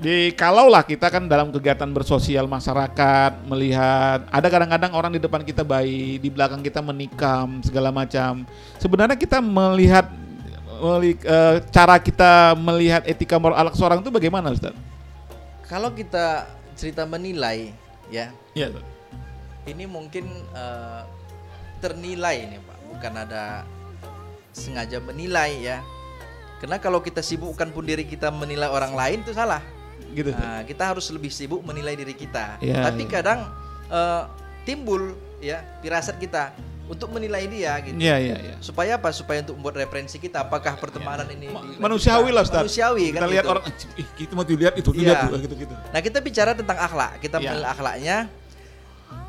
Speaker 1: Di kalaulah kita kan dalam kegiatan bersosial masyarakat melihat ada kadang-kadang orang di depan kita bayi, di belakang kita menikam segala macam. Sebenarnya kita melihat meli- eh, cara kita melihat etika moral akhlak seorang itu bagaimana, Ustaz?
Speaker 2: Kalau kita cerita menilai ya,
Speaker 1: Iya, Ustaz.
Speaker 2: ini mungkin eh, ternilai nih Pak, bukan ada sengaja menilai ya. Karena kalau kita sibukkan pun diri kita menilai orang lain itu salah.
Speaker 1: Gitu.
Speaker 2: Nah, kita harus lebih sibuk menilai diri kita.
Speaker 1: Iya,
Speaker 2: Tapi
Speaker 1: iya.
Speaker 2: kadang eh, timbul ya firasat kita untuk menilai dia gitu.
Speaker 1: Iya, iya, iya.
Speaker 2: Supaya apa? Supaya untuk membuat referensi kita apakah pertemanan ini dilanjutkan?
Speaker 1: Manusiawi lah, Ustaz.
Speaker 2: Manusiawi kan
Speaker 1: Kita lihat
Speaker 2: gitu.
Speaker 1: orang ih, kita mau dilihat itu, dilihat tuh, gitu-gitu.
Speaker 2: Nah, kita bicara tentang akhlak. Kita
Speaker 1: Iya.
Speaker 2: menilai akhlaknya.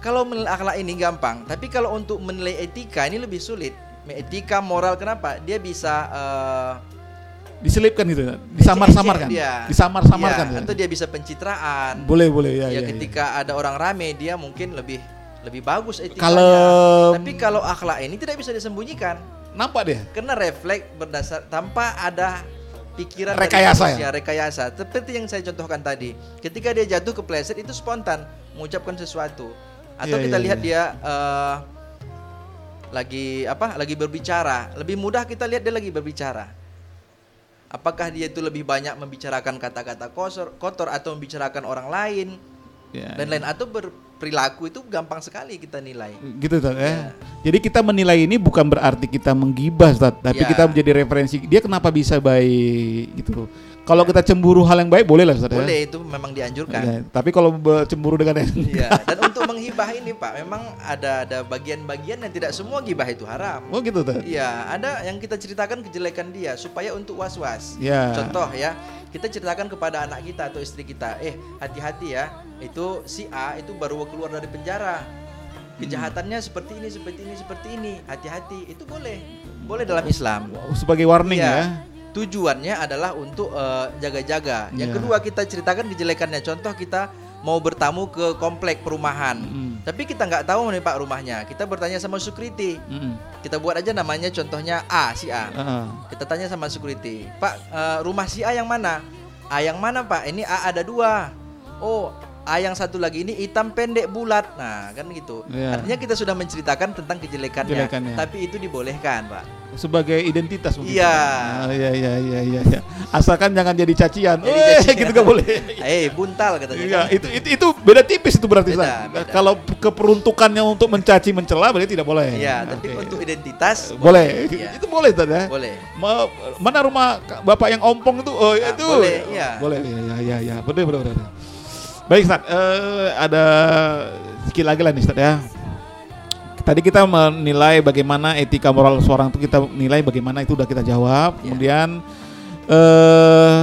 Speaker 2: Kalau menilai akhlak ini gampang, tapi kalau untuk menilai etika ini lebih sulit. Etika moral kenapa? Dia bisa eh,
Speaker 1: Diselipkan gitu, Ustaz. disamar-samarkan.
Speaker 2: dia.
Speaker 1: Disamar-samarkan.
Speaker 2: Iya,
Speaker 1: Ustaz.
Speaker 2: atau dia bisa pencitraan.
Speaker 1: Boleh, boleh ya, ya,
Speaker 2: ya
Speaker 1: ya.
Speaker 2: ketika ada orang rame dia mungkin lebih lebih bagus etikanya.
Speaker 1: Kalau-
Speaker 2: Tapi kalau akhlak ini tidak bisa disembunyikan
Speaker 1: Nampak dia.
Speaker 2: karena refleks berdasar tanpa ada pikiran
Speaker 1: Rekayasa
Speaker 2: manusia,
Speaker 1: ya?
Speaker 2: rekayasa. Seperti yang saya contohkan tadi. Ketika dia jatuh kepleset itu spontan mengucapkan sesuatu. Atau
Speaker 1: Iya,
Speaker 2: kita
Speaker 1: iya,
Speaker 2: lihat
Speaker 1: iya.
Speaker 2: dia eh, lagi apa? Lagi berbicara. Lebih mudah kita lihat dia lagi berbicara. Apakah dia itu lebih banyak membicarakan kata-kata kotor, kotor atau membicarakan orang lain?
Speaker 1: Ya,
Speaker 2: dan lain atau berperilaku itu gampang sekali kita nilai.
Speaker 1: gitu Ustaz ya. Jadi kita menilai ini bukan berarti kita menggibah Ustaz, tapi
Speaker 2: Ya.
Speaker 1: kita menjadi referensi dia kenapa bisa baik gitu. Kalau kita cemburu hal yang baik boleh lah Ustaz ya.
Speaker 2: Boleh itu memang dianjurkan.
Speaker 1: Ya, tapi kalau cemburu dengan yang
Speaker 2: Iya, dan untuk menghibah ini Pak, memang ada ada bagian-bagian yang tidak semua gibah itu haram.
Speaker 1: Oh gitu Ustaz.
Speaker 2: Iya, ada yang kita ceritakan kejelekan dia supaya untuk was-was.
Speaker 1: Ya.
Speaker 2: Contoh ya, kita ceritakan kepada anak kita atau istri kita, eh hati-hati ya, itu si A itu baru keluar dari penjara. Kejahatannya seperti ini, seperti ini, seperti ini. Hati-hati, itu boleh. Boleh dalam Islam.
Speaker 1: Sebagai warning
Speaker 2: Iya.
Speaker 1: ya.
Speaker 2: Tujuannya adalah untuk eh, jaga-jaga. Yang
Speaker 1: Iya.
Speaker 2: kedua kita ceritakan kejelekannya. Contoh kita mau bertamu ke komplek perumahan.
Speaker 1: Mm.
Speaker 2: Tapi kita nggak tahu nih Pak rumahnya. Kita bertanya sama security.
Speaker 1: Mm-mm.
Speaker 2: Kita buat aja namanya contohnya A si A.
Speaker 1: Ah,
Speaker 2: Kita tanya sama security, Pak eh, rumah si A yang mana? A yang mana Pak? Ini A ada dua. Oh A yang satu lagi ini hitam pendek bulat. Nah kan gitu.
Speaker 1: Iya.
Speaker 2: Artinya kita sudah menceritakan tentang kejelekannya.
Speaker 1: Kejelekannya.
Speaker 2: Tapi itu dibolehkan Pak.
Speaker 1: sebagai identitas mungkin.
Speaker 2: Iya.
Speaker 1: Ah, iya iya iya iya iya. Asalkan jangan jadi cacian.
Speaker 2: Jadi
Speaker 1: Eh,
Speaker 2: cacian.
Speaker 1: gitu gak boleh. (laughs)
Speaker 2: Eh buntal katanya.
Speaker 1: Iya,
Speaker 2: kan?
Speaker 1: itu, itu itu beda tipis itu berarti
Speaker 2: Beda, beda.
Speaker 1: Kalau keperuntukannya untuk mencaci mencela berarti tidak boleh.
Speaker 2: Iya, tapi
Speaker 1: Oke.
Speaker 2: untuk identitas
Speaker 1: boleh.
Speaker 2: Iya.
Speaker 1: Itu boleh Ustaz ya.
Speaker 2: boleh.
Speaker 1: Ma- mana rumah Bapak yang ompong itu? Oh,
Speaker 2: Ah,
Speaker 1: itu.
Speaker 2: boleh, iya.
Speaker 1: Boleh. Iya iya iya. Benar benar benar. Baik Ustaz, Eh, ada sedikit lagi lah nih Ustaz ya. Tadi kita menilai bagaimana etika moral seorang itu kita nilai bagaimana itu udah kita jawab.
Speaker 2: Iya.
Speaker 1: Kemudian eh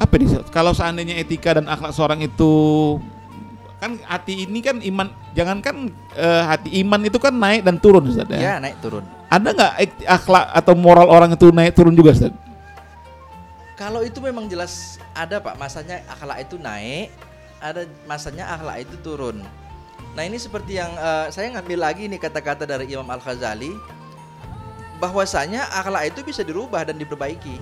Speaker 1: apa nih? Ustaz? Kalau seandainya etika dan akhlak seorang itu kan hati ini kan iman jangankan eh, hati iman itu kan naik dan turun Ustaz ya.
Speaker 2: Ya naik turun.
Speaker 1: Ada nggak akhlak atau moral orang itu naik turun juga Ustaz?
Speaker 2: Kalau itu memang jelas ada Pak, masanya akhlak itu naik, ada masanya akhlak itu turun. Nah ini seperti yang eh, saya ngambil lagi nih kata-kata dari Imam Al Ghazali, bahwasanya akhlak itu bisa dirubah dan diperbaiki.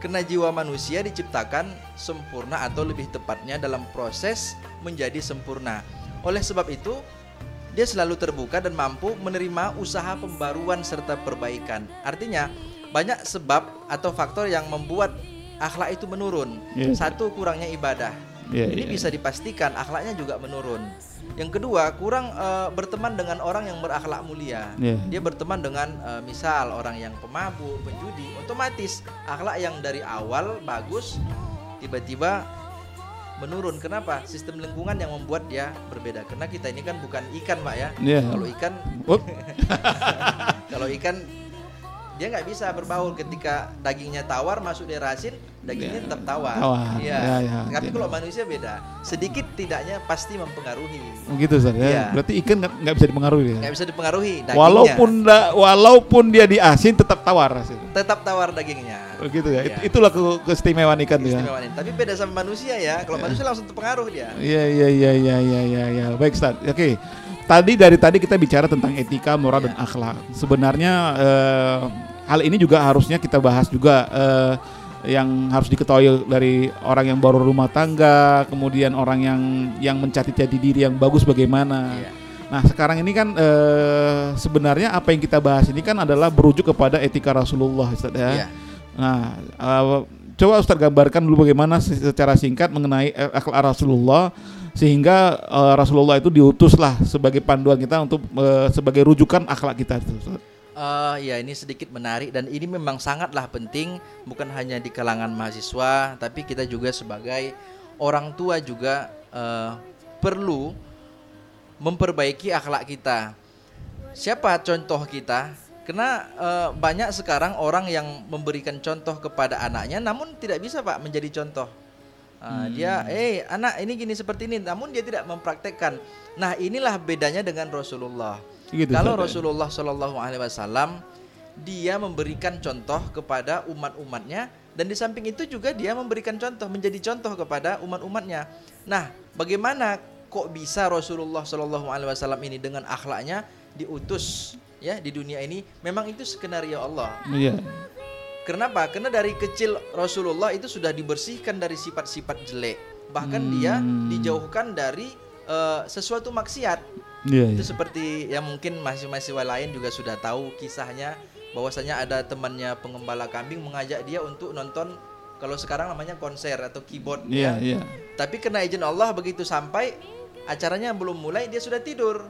Speaker 2: Karena jiwa manusia diciptakan sempurna atau lebih tepatnya dalam proses menjadi sempurna. Oleh sebab itu, dia selalu terbuka dan mampu menerima usaha pembaruan serta perbaikan. Artinya, banyak sebab atau faktor yang membuat akhlak itu menurun.
Speaker 1: Iya.
Speaker 2: Satu kurangnya ibadah.
Speaker 1: Iya,
Speaker 2: Ini
Speaker 1: iya.
Speaker 2: bisa dipastikan akhlaknya juga menurun. Yang kedua, kurang eh, berteman dengan orang yang berakhlak mulia.
Speaker 1: Iya.
Speaker 2: Dia berteman dengan eh, misal orang yang pemabuk, penjudi, otomatis akhlak yang dari awal bagus tiba-tiba menurun. Kenapa? Sistem lingkungan yang membuat dia berbeda. Karena kita ini kan bukan ikan, Pak ya.
Speaker 1: Iya.
Speaker 2: Kalau ikan (laughs) kalau ikan dia nggak bisa berbaur ketika dagingnya tawar masuk di rasin dagingnya
Speaker 1: Ya,
Speaker 2: tetap tawar.
Speaker 1: tawar.
Speaker 2: Iya.
Speaker 1: Ya, ya.
Speaker 2: Tapi kalau manusia beda, sedikit tidaknya pasti mempengaruhi.
Speaker 1: Gitu Ustaz ya.
Speaker 2: Iya.
Speaker 1: Berarti ikan nggak bisa dipengaruhi ya.
Speaker 2: Nggak bisa dipengaruhi dagingnya.
Speaker 1: Walaupun da- walaupun dia di asin tetap tawar hasil.
Speaker 2: tetap tawar dagingnya.
Speaker 1: Oh, gitu ya.
Speaker 2: Iya.
Speaker 1: It- itulah ke- keistimewaan ikan tuh ya.
Speaker 2: Keistimewaan ini. Tapi beda sama manusia ya. Kalau manusia langsung terpengaruh dia.
Speaker 1: Iya iya iya iya iya iya ya. Baik Ustaz. Oke. Tadi dari tadi kita bicara tentang etika, moral dan
Speaker 2: Iya.
Speaker 1: akhlak. Sebenarnya eh, hal ini juga harusnya kita bahas juga eh, yang harus diketahui dari orang yang baru rumah tangga, kemudian orang yang yang mencati jati diri yang bagus bagaimana.
Speaker 2: Iya.
Speaker 1: Nah sekarang ini kan eh, sebenarnya apa yang kita bahas ini kan adalah berujuk kepada etika Rasulullah Ustaz ya.
Speaker 2: Iya.
Speaker 1: Nah, eh, coba Ustaz gambarkan dulu bagaimana se- secara singkat mengenai akhlak Rasulullah sehingga eh, Rasulullah itu diutuslah sebagai panduan kita untuk eh, sebagai rujukan akhlak kita. Ustaz.
Speaker 2: Eh, ya ini sedikit menarik dan ini memang sangatlah penting bukan hanya di kalangan mahasiswa tapi kita juga sebagai orang tua juga eh, perlu memperbaiki akhlak kita. Siapa contoh kita? Karena eh, banyak sekarang orang yang memberikan contoh kepada anaknya namun tidak bisa Pak menjadi contoh. Ah, Dia, eh anak ini gini seperti ini, namun dia tidak mempraktekkan. Nah inilah bedanya dengan Rasulullah.
Speaker 1: Gitu,
Speaker 2: Kalau
Speaker 1: ya.
Speaker 2: Rasulullah Shallallahu Alaihi Wasallam dia memberikan contoh kepada umat-umatnya dan di samping itu juga dia memberikan contoh menjadi contoh kepada umat-umatnya. Nah, bagaimana kok bisa Rasulullah Shallallahu Alaihi Wasallam ini dengan akhlaknya diutus ya di dunia ini? Memang itu skenario Allah.
Speaker 1: Iya.
Speaker 2: Kenapa? Karena dari kecil Rasulullah itu sudah dibersihkan dari sifat-sifat jelek. Bahkan dia
Speaker 1: Hmm.
Speaker 2: dijauhkan dari eh, sesuatu maksiat.
Speaker 1: Iya.
Speaker 2: Itu
Speaker 1: iya.
Speaker 2: seperti yang mungkin mahasiswa-mahasiswa lain juga sudah tahu kisahnya bahwasanya ada temannya pengembala kambing mengajak dia untuk nonton kalau sekarang namanya konser atau keyboard
Speaker 1: Iya,
Speaker 2: ya.
Speaker 1: iya.
Speaker 2: Tapi kena izin Allah begitu sampai acaranya belum mulai dia sudah tidur.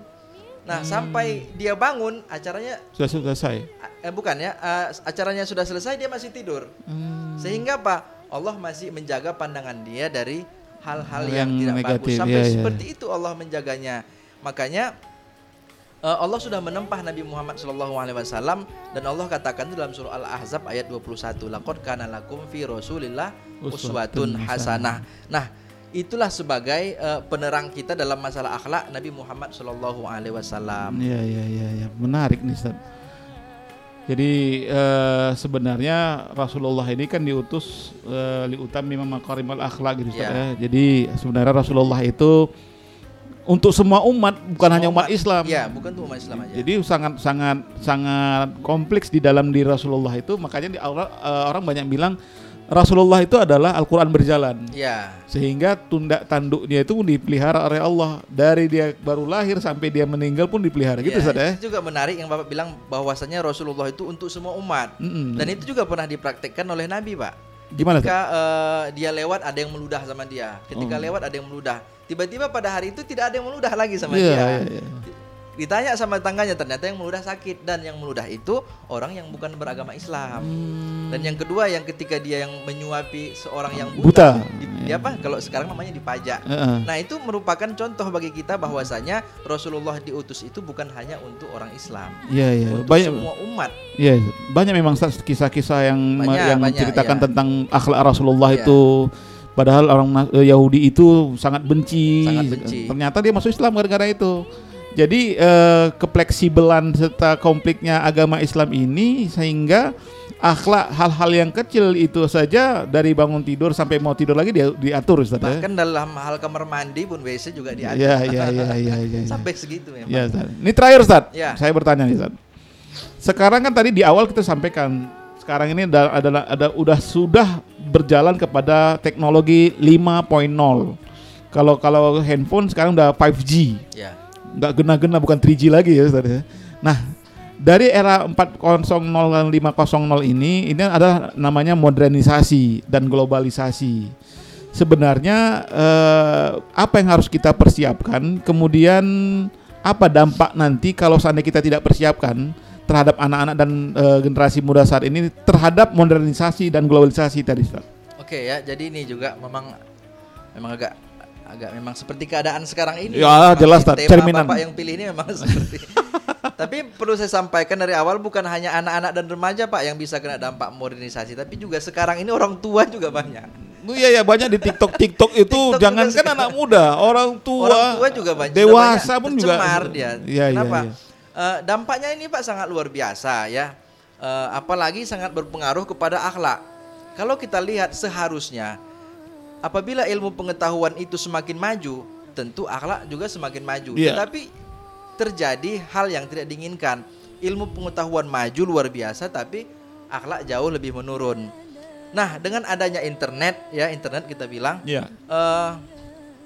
Speaker 2: Nah, sampai dia bangun acaranya
Speaker 1: Sudah selesai.
Speaker 2: eh, bukan ya, eh, acaranya sudah selesai dia masih tidur.
Speaker 1: Hmm.
Speaker 2: Sehingga apa? Allah masih menjaga pandangan dia dari hal-hal
Speaker 1: Hal
Speaker 2: yang,
Speaker 1: yang
Speaker 2: tidak
Speaker 1: negatif,
Speaker 2: bagus. Sampai
Speaker 1: iya, iya.
Speaker 2: seperti itu Allah menjaganya. Makanya eh, Allah sudah menempah Nabi Muhammad Shallallahu Alaihi Wasallam dan Allah katakan itu dalam surah Al-Ahzab ayat 21. Laqad kana lakum fi Rasulillah
Speaker 1: Uswatun
Speaker 2: hasanah. Nah, itulah sebagai eh, penerang kita dalam masalah akhlak Nabi Muhammad Shallallahu Alaihi Wasallam.
Speaker 1: Iya, iya, iya, iya. Menarik nih, Ustaz. Jadi eh, sebenarnya Rasulullah ini kan diutus eh, liutam mimma makarimal akhlak gitu Ustaz
Speaker 2: Iya.
Speaker 1: ya. Jadi sebenarnya Rasulullah itu untuk semua umat bukan
Speaker 2: Semua
Speaker 1: hanya umat
Speaker 2: umat.
Speaker 1: Islam.
Speaker 2: Ya, bukan tuh umat Islam aja.
Speaker 1: Jadi sangat sangat sangat kompleks di dalam diri Rasulullah itu makanya di awal eh, orang banyak bilang Rasulullah itu adalah Al-Qur'an berjalan.
Speaker 2: Ya,
Speaker 1: Sehingga tunda tanduknya itu dipelihara oleh Allah dari dia baru lahir sampai dia meninggal pun dipelihara gitu
Speaker 2: Ya,
Speaker 1: Ustaz ya.
Speaker 2: Itu juga menarik yang Bapak bilang bahwasanya Rasulullah itu untuk semua umat.
Speaker 1: Mm-mm.
Speaker 2: Dan itu juga pernah dipraktekkan oleh Nabi, Pak.
Speaker 1: Gimana
Speaker 2: Ketika eh, dia lewat ada yang meludah sama dia. Ketika
Speaker 1: Oh.
Speaker 2: lewat ada yang meludah. Tiba-tiba pada hari itu tidak ada yang meludah lagi sama
Speaker 1: Iya,
Speaker 2: dia.
Speaker 1: iya, iya.
Speaker 2: Ditanya sama tangganya ternyata yang meludah sakit dan yang meludah itu orang yang bukan beragama Islam.
Speaker 1: Hmm.
Speaker 2: Dan yang kedua yang ketika dia yang menyuapi seorang yang
Speaker 1: Buta.
Speaker 2: buta, di, di
Speaker 1: Iya.
Speaker 2: apa? Kalau sekarang namanya dipajak.
Speaker 1: Heeh.
Speaker 2: Nah itu merupakan contoh bagi kita bahwasanya Rasulullah diutus itu bukan hanya untuk orang Islam,
Speaker 1: Iya, iya.
Speaker 2: untuk
Speaker 1: Banyak
Speaker 2: semua umat.
Speaker 1: Iya, banyak memang kisah-kisah yang
Speaker 2: Banyak,
Speaker 1: yang
Speaker 2: banyak,
Speaker 1: menceritakan
Speaker 2: iya.
Speaker 1: tentang akhlak Rasulullah
Speaker 2: Iya.
Speaker 1: itu. Padahal orang eh, Yahudi itu sangat benci.
Speaker 2: Sangat benci.
Speaker 1: Ternyata dia masuk Islam gara-gara itu. Jadi eh, kefleksibelan serta konfliknya agama Islam ini sehingga akhlak hal-hal yang kecil itu saja dari bangun tidur sampai mau tidur lagi dia diatur Ustaz ya.
Speaker 2: Bahkan dalam hal kamar mandi pun WC juga diatur.
Speaker 1: Iya, iya, iya, iya, iya. (laughs)
Speaker 2: Sampai segitu memang.
Speaker 1: Ya, Ustaz. Ini terakhir Ustaz.
Speaker 2: Ya.
Speaker 1: Saya bertanya nih Ustaz. Sekarang kan tadi di awal kita sampaikan sekarang ini ada adalah ada udah sudah berjalan kepada teknologi 5.0. Kalau kalau handphone sekarang udah 5G.
Speaker 2: Ya.
Speaker 1: Nggak gena-gena bukan 3G lagi ya Ustaz ya. Nah, dari era 4.0 dan 5.0 ini ini adalah namanya modernisasi dan globalisasi. Sebenarnya eh, apa yang harus kita persiapkan? Kemudian apa dampak nanti kalau seandainya kita tidak persiapkan terhadap anak-anak dan eh, generasi muda saat ini terhadap modernisasi dan globalisasi tadi Ustaz?
Speaker 2: Oke ya, jadi ini juga memang memang agak agak memang seperti keadaan sekarang ini.
Speaker 1: Ya, jelas,
Speaker 2: tema
Speaker 1: Cerminan.
Speaker 2: Bapak yang pilih ini memang (laughs) seperti. (laughs) tapi perlu saya sampaikan dari awal bukan hanya anak-anak dan remaja Pak yang bisa kena dampak modernisasi, tapi juga sekarang ini orang tua juga banyak.
Speaker 1: Oh, iya ya banyak di TikTok TikTok itu (laughs)
Speaker 2: TikTok
Speaker 1: jangan
Speaker 2: juga
Speaker 1: kan
Speaker 2: sekarang.
Speaker 1: anak muda, orang tua,
Speaker 2: Orang tua juga banyak.
Speaker 1: dewasa pun juga.
Speaker 2: tercemar dia.
Speaker 1: Iya, iya,
Speaker 2: Kenapa?
Speaker 1: iya.
Speaker 2: Eh, dampaknya ini Pak sangat luar biasa ya. Eh, apalagi sangat berpengaruh kepada akhlak. Kalau kita lihat seharusnya apabila ilmu pengetahuan itu semakin maju, tentu akhlak juga semakin maju.
Speaker 1: Iya.
Speaker 2: Tetapi terjadi hal yang tidak diinginkan. Ilmu pengetahuan maju luar biasa tapi akhlak jauh lebih menurun. Nah, dengan adanya internet ya, internet kita bilang
Speaker 1: Iya.
Speaker 2: eh,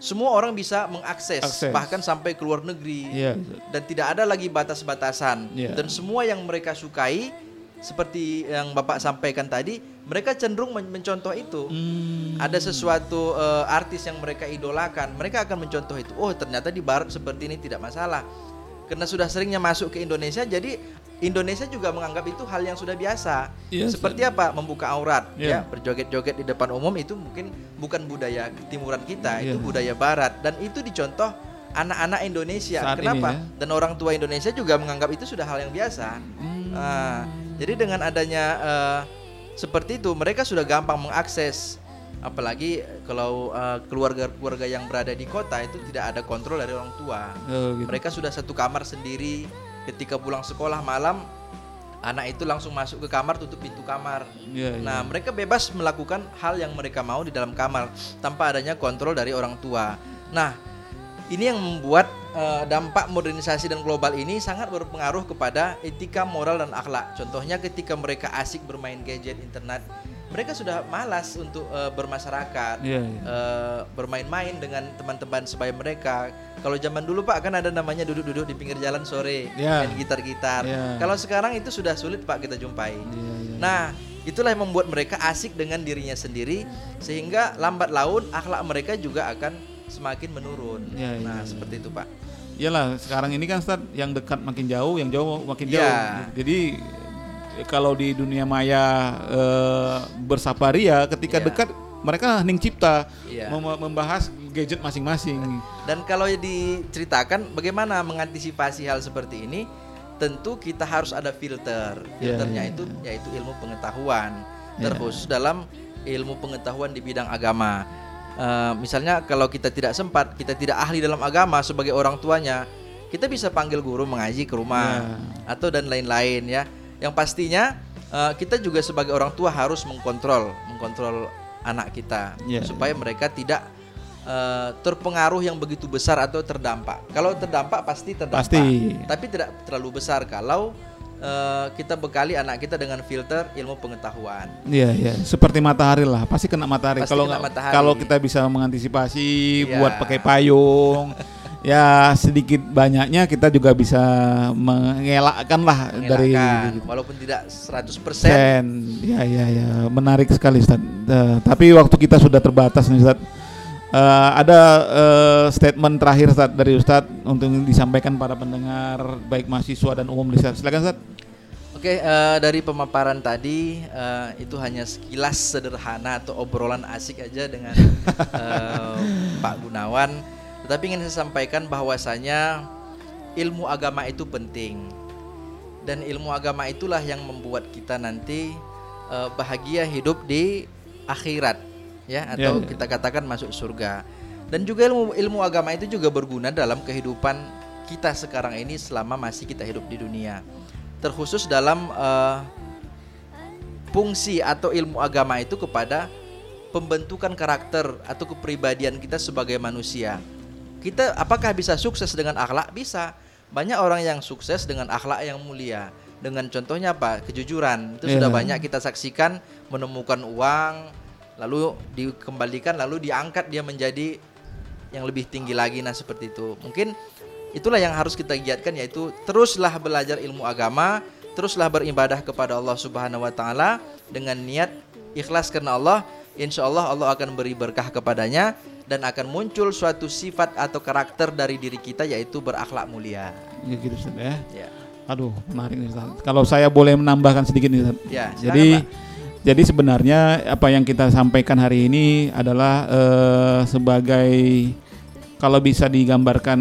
Speaker 2: semua orang bisa mengakses
Speaker 1: Akses.
Speaker 2: bahkan sampai ke luar negeri
Speaker 1: Iya.
Speaker 2: dan tidak ada lagi batas-batasan
Speaker 1: Iya.
Speaker 2: dan semua yang mereka sukai seperti yang Bapak sampaikan tadi mereka cenderung men- mencontoh itu
Speaker 1: Hmm.
Speaker 2: ada sesuatu eh, artis yang mereka idolakan mereka akan mencontoh itu oh ternyata di barat seperti ini tidak masalah karena sudah seringnya masuk ke Indonesia jadi Indonesia juga menganggap itu hal yang sudah biasa
Speaker 1: Iya,
Speaker 2: seperti apa membuka aurat
Speaker 1: Iya.
Speaker 2: ya berjoget-joget di depan umum itu mungkin bukan budaya timuran kita itu
Speaker 1: Iya.
Speaker 2: budaya barat dan itu dicontoh anak-anak Indonesia
Speaker 1: Saat ini
Speaker 2: kenapa
Speaker 1: ya.
Speaker 2: dan orang tua Indonesia juga menganggap itu sudah hal yang biasa
Speaker 1: Hmm.
Speaker 2: Nah, jadi dengan adanya eh, seperti itu mereka sudah gampang mengakses apalagi kalau eh, keluarga-keluarga yang berada di kota itu tidak ada kontrol dari orang tua
Speaker 1: Oh, gitu.
Speaker 2: mereka sudah satu kamar sendiri ketika pulang sekolah malam anak itu langsung masuk ke kamar tutup pintu kamar
Speaker 1: Iya, iya.
Speaker 2: Nah, mereka bebas melakukan hal yang mereka mau di dalam kamar tanpa adanya kontrol dari orang tua. Nah, ini yang membuat eh, dampak modernisasi dan global ini sangat berpengaruh kepada etika, moral dan akhlak. Contohnya ketika mereka asik bermain gadget internet, mereka sudah malas untuk eh, bermasyarakat.
Speaker 1: Iya, iya.
Speaker 2: eh, bermain-main dengan teman-teman sebaya mereka. Kalau zaman dulu Pak kan ada namanya duduk-duduk di pinggir jalan sore
Speaker 1: Iya.
Speaker 2: main gitar-gitar.
Speaker 1: Iya.
Speaker 2: Kalau sekarang itu sudah sulit Pak kita jumpai.
Speaker 1: Iya, iya.
Speaker 2: Nah, itulah yang membuat mereka asik dengan dirinya sendiri sehingga lambat laun akhlak mereka juga akan semakin menurun.
Speaker 1: Ya,
Speaker 2: nah,
Speaker 1: ya.
Speaker 2: seperti itu, Pak.
Speaker 1: Iyalah sekarang ini kan Ustaz yang dekat makin jauh, yang jauh makin
Speaker 2: Iya.
Speaker 1: jauh. Jadi kalau di dunia maya eh, bersafari ya ketika
Speaker 2: Iya.
Speaker 1: dekat mereka hening cipta
Speaker 2: Iya.
Speaker 1: mem- membahas gadget masing-masing.
Speaker 2: Dan kalau diceritakan bagaimana mengantisipasi hal seperti ini, tentu kita harus ada filter.
Speaker 1: Ya,
Speaker 2: Filternya
Speaker 1: ya,
Speaker 2: itu yaitu ilmu pengetahuan, terkhusus dalam ilmu pengetahuan di bidang agama. Eh, misalnya kalau kita tidak sempat, kita tidak ahli dalam agama sebagai orang tuanya, kita bisa panggil guru mengaji ke rumah atau dan lain-lain ya. Yang pastinya eh, kita juga sebagai orang tua harus mengkontrol, mengkontrol anak kita
Speaker 1: Ya.
Speaker 2: supaya mereka tidak eh, terpengaruh yang begitu besar atau terdampak. Kalau terdampak pasti terdampak,
Speaker 1: Pasti.
Speaker 2: tapi tidak terlalu besar kalau eh, kita bekali anak kita dengan filter ilmu pengetahuan.
Speaker 1: Iya, iya. Seperti matahari lah, pasti kena matahari.
Speaker 2: Pasti
Speaker 1: Kalau
Speaker 2: kena
Speaker 1: nggak-
Speaker 2: matahari.
Speaker 1: kalau kita bisa mengantisipasi
Speaker 2: Iya.
Speaker 1: buat pakai payung, (laughs) ya sedikit banyaknya kita juga bisa mengelakkan lah dari
Speaker 2: Mengelakkan, walaupun tidak 100%
Speaker 1: Sen, ya ya ya, menarik sekali Ustaz. Eh, tapi waktu kita sudah terbatas nih Ustaz. Eh, ada eh, statement terakhir Ustaz dari Ustaz untuk disampaikan para pendengar baik mahasiswa dan umum di Ustaz. Silakan Ustaz.
Speaker 2: Oke, eh, dari pemaparan tadi eh, itu hanya sekilas sederhana atau obrolan asik aja dengan (laughs) eh, Pak Gunawan. Tetapi ingin saya sampaikan bahwasanya ilmu agama itu penting dan ilmu agama itulah yang membuat kita nanti eh, bahagia hidup di akhirat, ya atau
Speaker 1: Ya, ya.
Speaker 2: kita katakan masuk surga. Dan juga ilmu ilmu agama itu juga berguna dalam kehidupan kita sekarang ini selama masih kita hidup di dunia terkhusus dalam eh, fungsi atau ilmu agama itu kepada pembentukan karakter atau kepribadian kita sebagai manusia. Kita apakah bisa sukses dengan akhlak? Bisa. Banyak orang yang sukses dengan akhlak yang mulia. Dengan contohnya apa? Kejujuran. Itu sudah
Speaker 1: Iya.
Speaker 2: banyak kita saksikan menemukan uang lalu dikembalikan lalu diangkat dia menjadi yang lebih tinggi lagi nah seperti itu. Mungkin itulah yang harus kita giatkan yaitu teruslah belajar ilmu agama, teruslah beribadah kepada Allah Subhanahu wa taala dengan niat ikhlas karena Allah, insya Allah Allah akan beri berkah kepadanya dan akan muncul suatu sifat atau karakter dari diri kita yaitu berakhlak mulia.
Speaker 1: Ya gitu Ustaz ya.
Speaker 2: Ya.
Speaker 1: Aduh, menarik nih Ustaz. Kalau saya boleh menambahkan sedikit nih Ustaz.
Speaker 2: Ya, silakan,
Speaker 1: Jadi
Speaker 2: Pak.
Speaker 1: jadi sebenarnya apa yang kita sampaikan hari ini adalah eh, sebagai kalau bisa digambarkan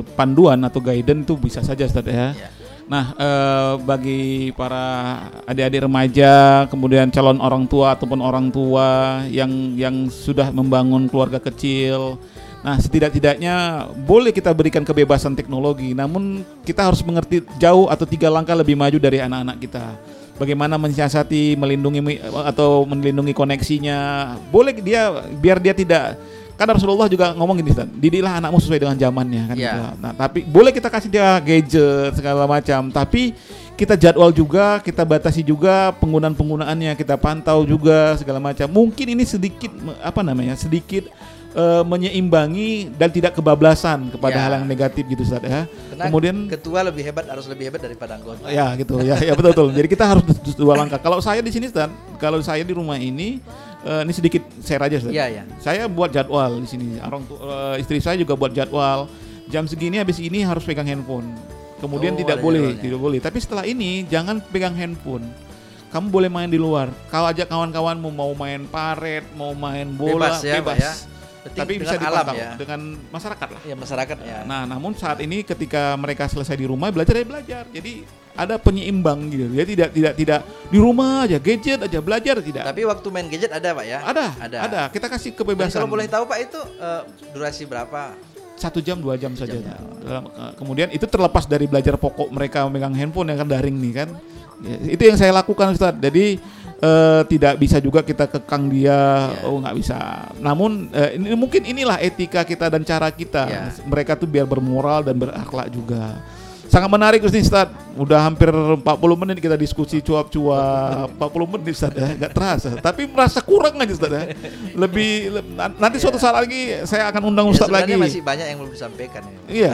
Speaker 1: eh, panduan atau guidance itu bisa saja Ustaz ya.
Speaker 2: Ya.
Speaker 1: Nah, eh, bagi para adik-adik remaja, kemudian calon orang tua ataupun orang tua yang yang sudah membangun keluarga kecil, nah setidak-tidaknya boleh kita berikan kebebasan teknologi, namun kita harus mengerti jauh atau tiga langkah lebih maju dari anak-anak kita. Bagaimana mensiasati, melindungi atau melindungi koneksinya, boleh dia biar dia tidak kan Rasulullah juga ngomong gini didiklah anakmu sesuai dengan zamannya kan
Speaker 2: Iya.
Speaker 1: gitu. Nah, tapi boleh kita kasih dia gadget segala macam, tapi kita jadwal juga, kita batasi juga penggunaan-penggunaannya, kita pantau juga segala macam. Mungkin ini sedikit apa namanya? sedikit eh, menyeimbangi dan tidak kebablasan kepada
Speaker 2: Ya.
Speaker 1: hal yang negatif gitu Ustaz ya.
Speaker 2: Karena
Speaker 1: Kemudian
Speaker 2: ketua lebih hebat harus lebih hebat daripada anggota.
Speaker 1: ya gitu ya ya betul betul. Jadi kita harus du- dua langkah. Kalau saya di sini Ustaz, kalau saya di rumah ini eh, ini sedikit share aja.
Speaker 2: Iya, iya.
Speaker 1: Saya buat jadwal di sini. Orang tu- eh, istri saya juga buat jadwal. Jam segini habis ini harus pegang handphone. Kemudian
Speaker 2: Oh,
Speaker 1: tidak boleh,
Speaker 2: jadwalnya.
Speaker 1: tidak boleh. Tapi setelah ini jangan pegang handphone. Kamu boleh main di luar. Kau ajak kawan-kawanmu mau main paret, mau main bola,
Speaker 2: Bebas ya,
Speaker 1: bebas.
Speaker 2: ya. Penting
Speaker 1: Tapi bisa
Speaker 2: dengan alam
Speaker 1: dipantau
Speaker 2: ya.
Speaker 1: dengan masyarakat lah.
Speaker 2: Ya masyarakat ya.
Speaker 1: Nah, namun saat ini ketika mereka selesai di rumah belajar ya belajar. Jadi ada penyeimbang gitu. Jadi tidak tidak tidak di rumah aja gadget aja belajar tidak.
Speaker 2: Tapi waktu main gadget ada pak ya?
Speaker 1: ada,
Speaker 2: Ada.
Speaker 1: ada. Kita kasih
Speaker 2: Dan
Speaker 1: kebebasan.
Speaker 2: kalau boleh tahu pak itu eh, durasi berapa?
Speaker 1: satu jam dua jam saja.
Speaker 2: jam.
Speaker 1: Dalam- eh, kemudian itu terlepas dari belajar pokok mereka memegang handphone yang kan daring nih kan. Ya, itu yang saya lakukan Ustaz. Jadi eh, tidak bisa juga kita kekang dia.
Speaker 2: Ya.
Speaker 1: Oh nggak bisa. Namun eh, ini mungkin inilah etika kita dan cara kita.
Speaker 2: Ya.
Speaker 1: Mereka tuh biar bermoral dan berakhlak juga. Sangat menarik nih Ustaz. Udah hampir 40 menit kita diskusi cuap-cuap 40 menit Ustaz ya, nggak terasa. Tapi merasa kurang aja Ustaz ya. Lebih le- na- nanti suatu saat lagi saya akan undang
Speaker 2: Ya,
Speaker 1: Ustaz lagi.
Speaker 2: sebenarnya masih banyak yang belum disampaikan. ya.
Speaker 1: Iya.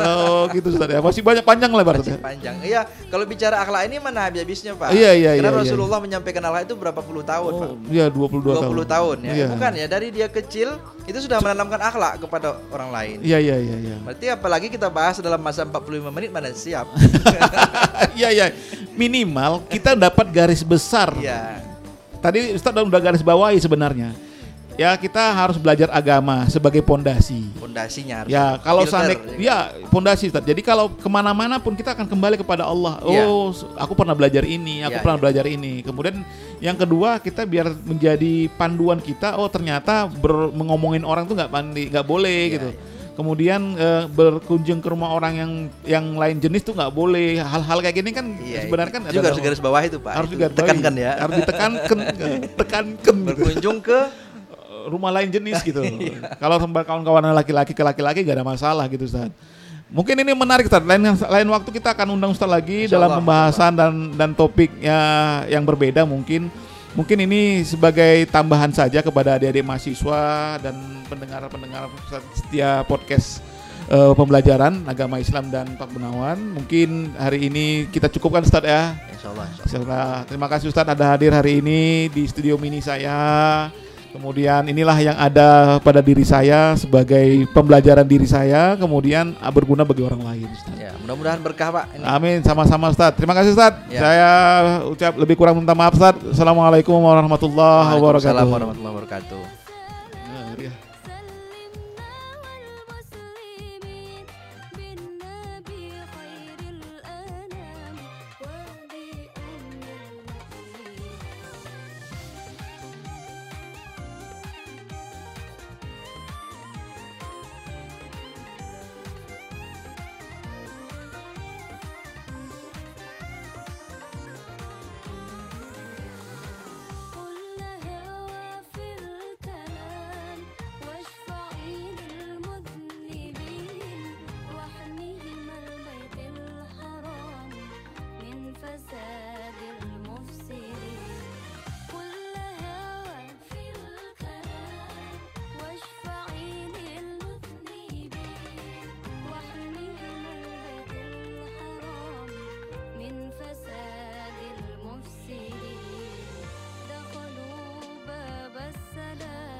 Speaker 1: Oh gitu Ustaz ya. Masih banyak panjang lebar Ustaz
Speaker 2: Masih
Speaker 1: ya.
Speaker 2: panjang. Iya, kalau bicara akhlak ini mana habis-habisnya, Pak?
Speaker 1: Iya, iya,
Speaker 2: Karena
Speaker 1: iya, iya.
Speaker 2: Rasulullah menyampaikan akhlak itu berapa puluh tahun, Pak?
Speaker 1: Oh, iya 22 tahun.
Speaker 2: 20 tahun ya.
Speaker 1: Iya.
Speaker 2: Bukan ya, dari dia kecil itu sudah menanamkan akhlak kepada orang lain.
Speaker 1: Iya iya iya iya.
Speaker 2: Berarti apalagi kita bahas dalam masa 45 menit mana siap. (laughs)
Speaker 1: Iya iya. Minimal kita dapat garis besar.
Speaker 2: Iya.
Speaker 1: Tadi Ustaz udah garis bawahi sebenarnya. Ya kita harus belajar agama sebagai pondasi.
Speaker 2: Pondasinya harus.
Speaker 1: Ya kalau
Speaker 2: filter,
Speaker 1: seandainya ya pondasi Ustaz. Jadi kalau ke mana-mana pun kita akan kembali kepada Allah.
Speaker 2: Iya.
Speaker 1: Oh, aku pernah belajar ini, aku
Speaker 2: Iya,
Speaker 1: pernah
Speaker 2: iya.
Speaker 1: belajar ini. Kemudian yang kedua kita biar menjadi panduan kita. Oh ternyata ber, mengomongin orang tuh nggak nggak boleh
Speaker 2: Iya,
Speaker 1: gitu. Kemudian eh, berkunjung ke rumah orang yang yang lain jenis tuh nggak boleh. Hal-hal kayak gini kan
Speaker 2: Iya,
Speaker 1: sebenarnya kan
Speaker 2: itu
Speaker 1: ada
Speaker 2: juga harus garis bawah itu, Pak.
Speaker 1: harus
Speaker 2: Itu
Speaker 1: juga
Speaker 2: tekankan ya.
Speaker 1: Harus ditekankan, (laughs) tekankan gitu
Speaker 2: Berkunjung ke
Speaker 1: rumah lain jenis gitu.
Speaker 2: Iya. (laughs)
Speaker 1: Kalau sama kawan-kawan laki-laki ke laki-laki gak ada masalah gitu Ustaz. Mungkin ini menarik Ustaz. Lain lain waktu kita akan undang Ustaz lagi
Speaker 2: Insya
Speaker 1: dalam
Speaker 2: Allah,
Speaker 1: pembahasan dan dan topiknya yang berbeda mungkin. Mungkin ini sebagai tambahan saja kepada adik-adik mahasiswa dan pendengar-pendengar setia podcast eh, pembelajaran agama Islam dan Pak Gunawan. Mungkin hari ini kita cukupkan Ustaz ya.
Speaker 2: Insya Allah, insya Allah.
Speaker 1: Insyaallah. Terima kasih Ustadz ada hadir hari ini di studio mini saya. Kemudian inilah yang ada pada diri saya sebagai pembelajaran diri saya, kemudian berguna bagi orang lain.
Speaker 2: Ya, mudah-mudahan berkah, Pak. Ini.
Speaker 1: Amin, sama-sama Ustadz. Terima kasih Ustadz.
Speaker 2: Ya.
Speaker 1: Saya ucap lebih kurang minta maaf Ustadz. Assalamualaikum warahmatullahi
Speaker 2: Waalaikumsalam
Speaker 1: wabarakatuh.
Speaker 2: warahmatullahi wabarakatuh.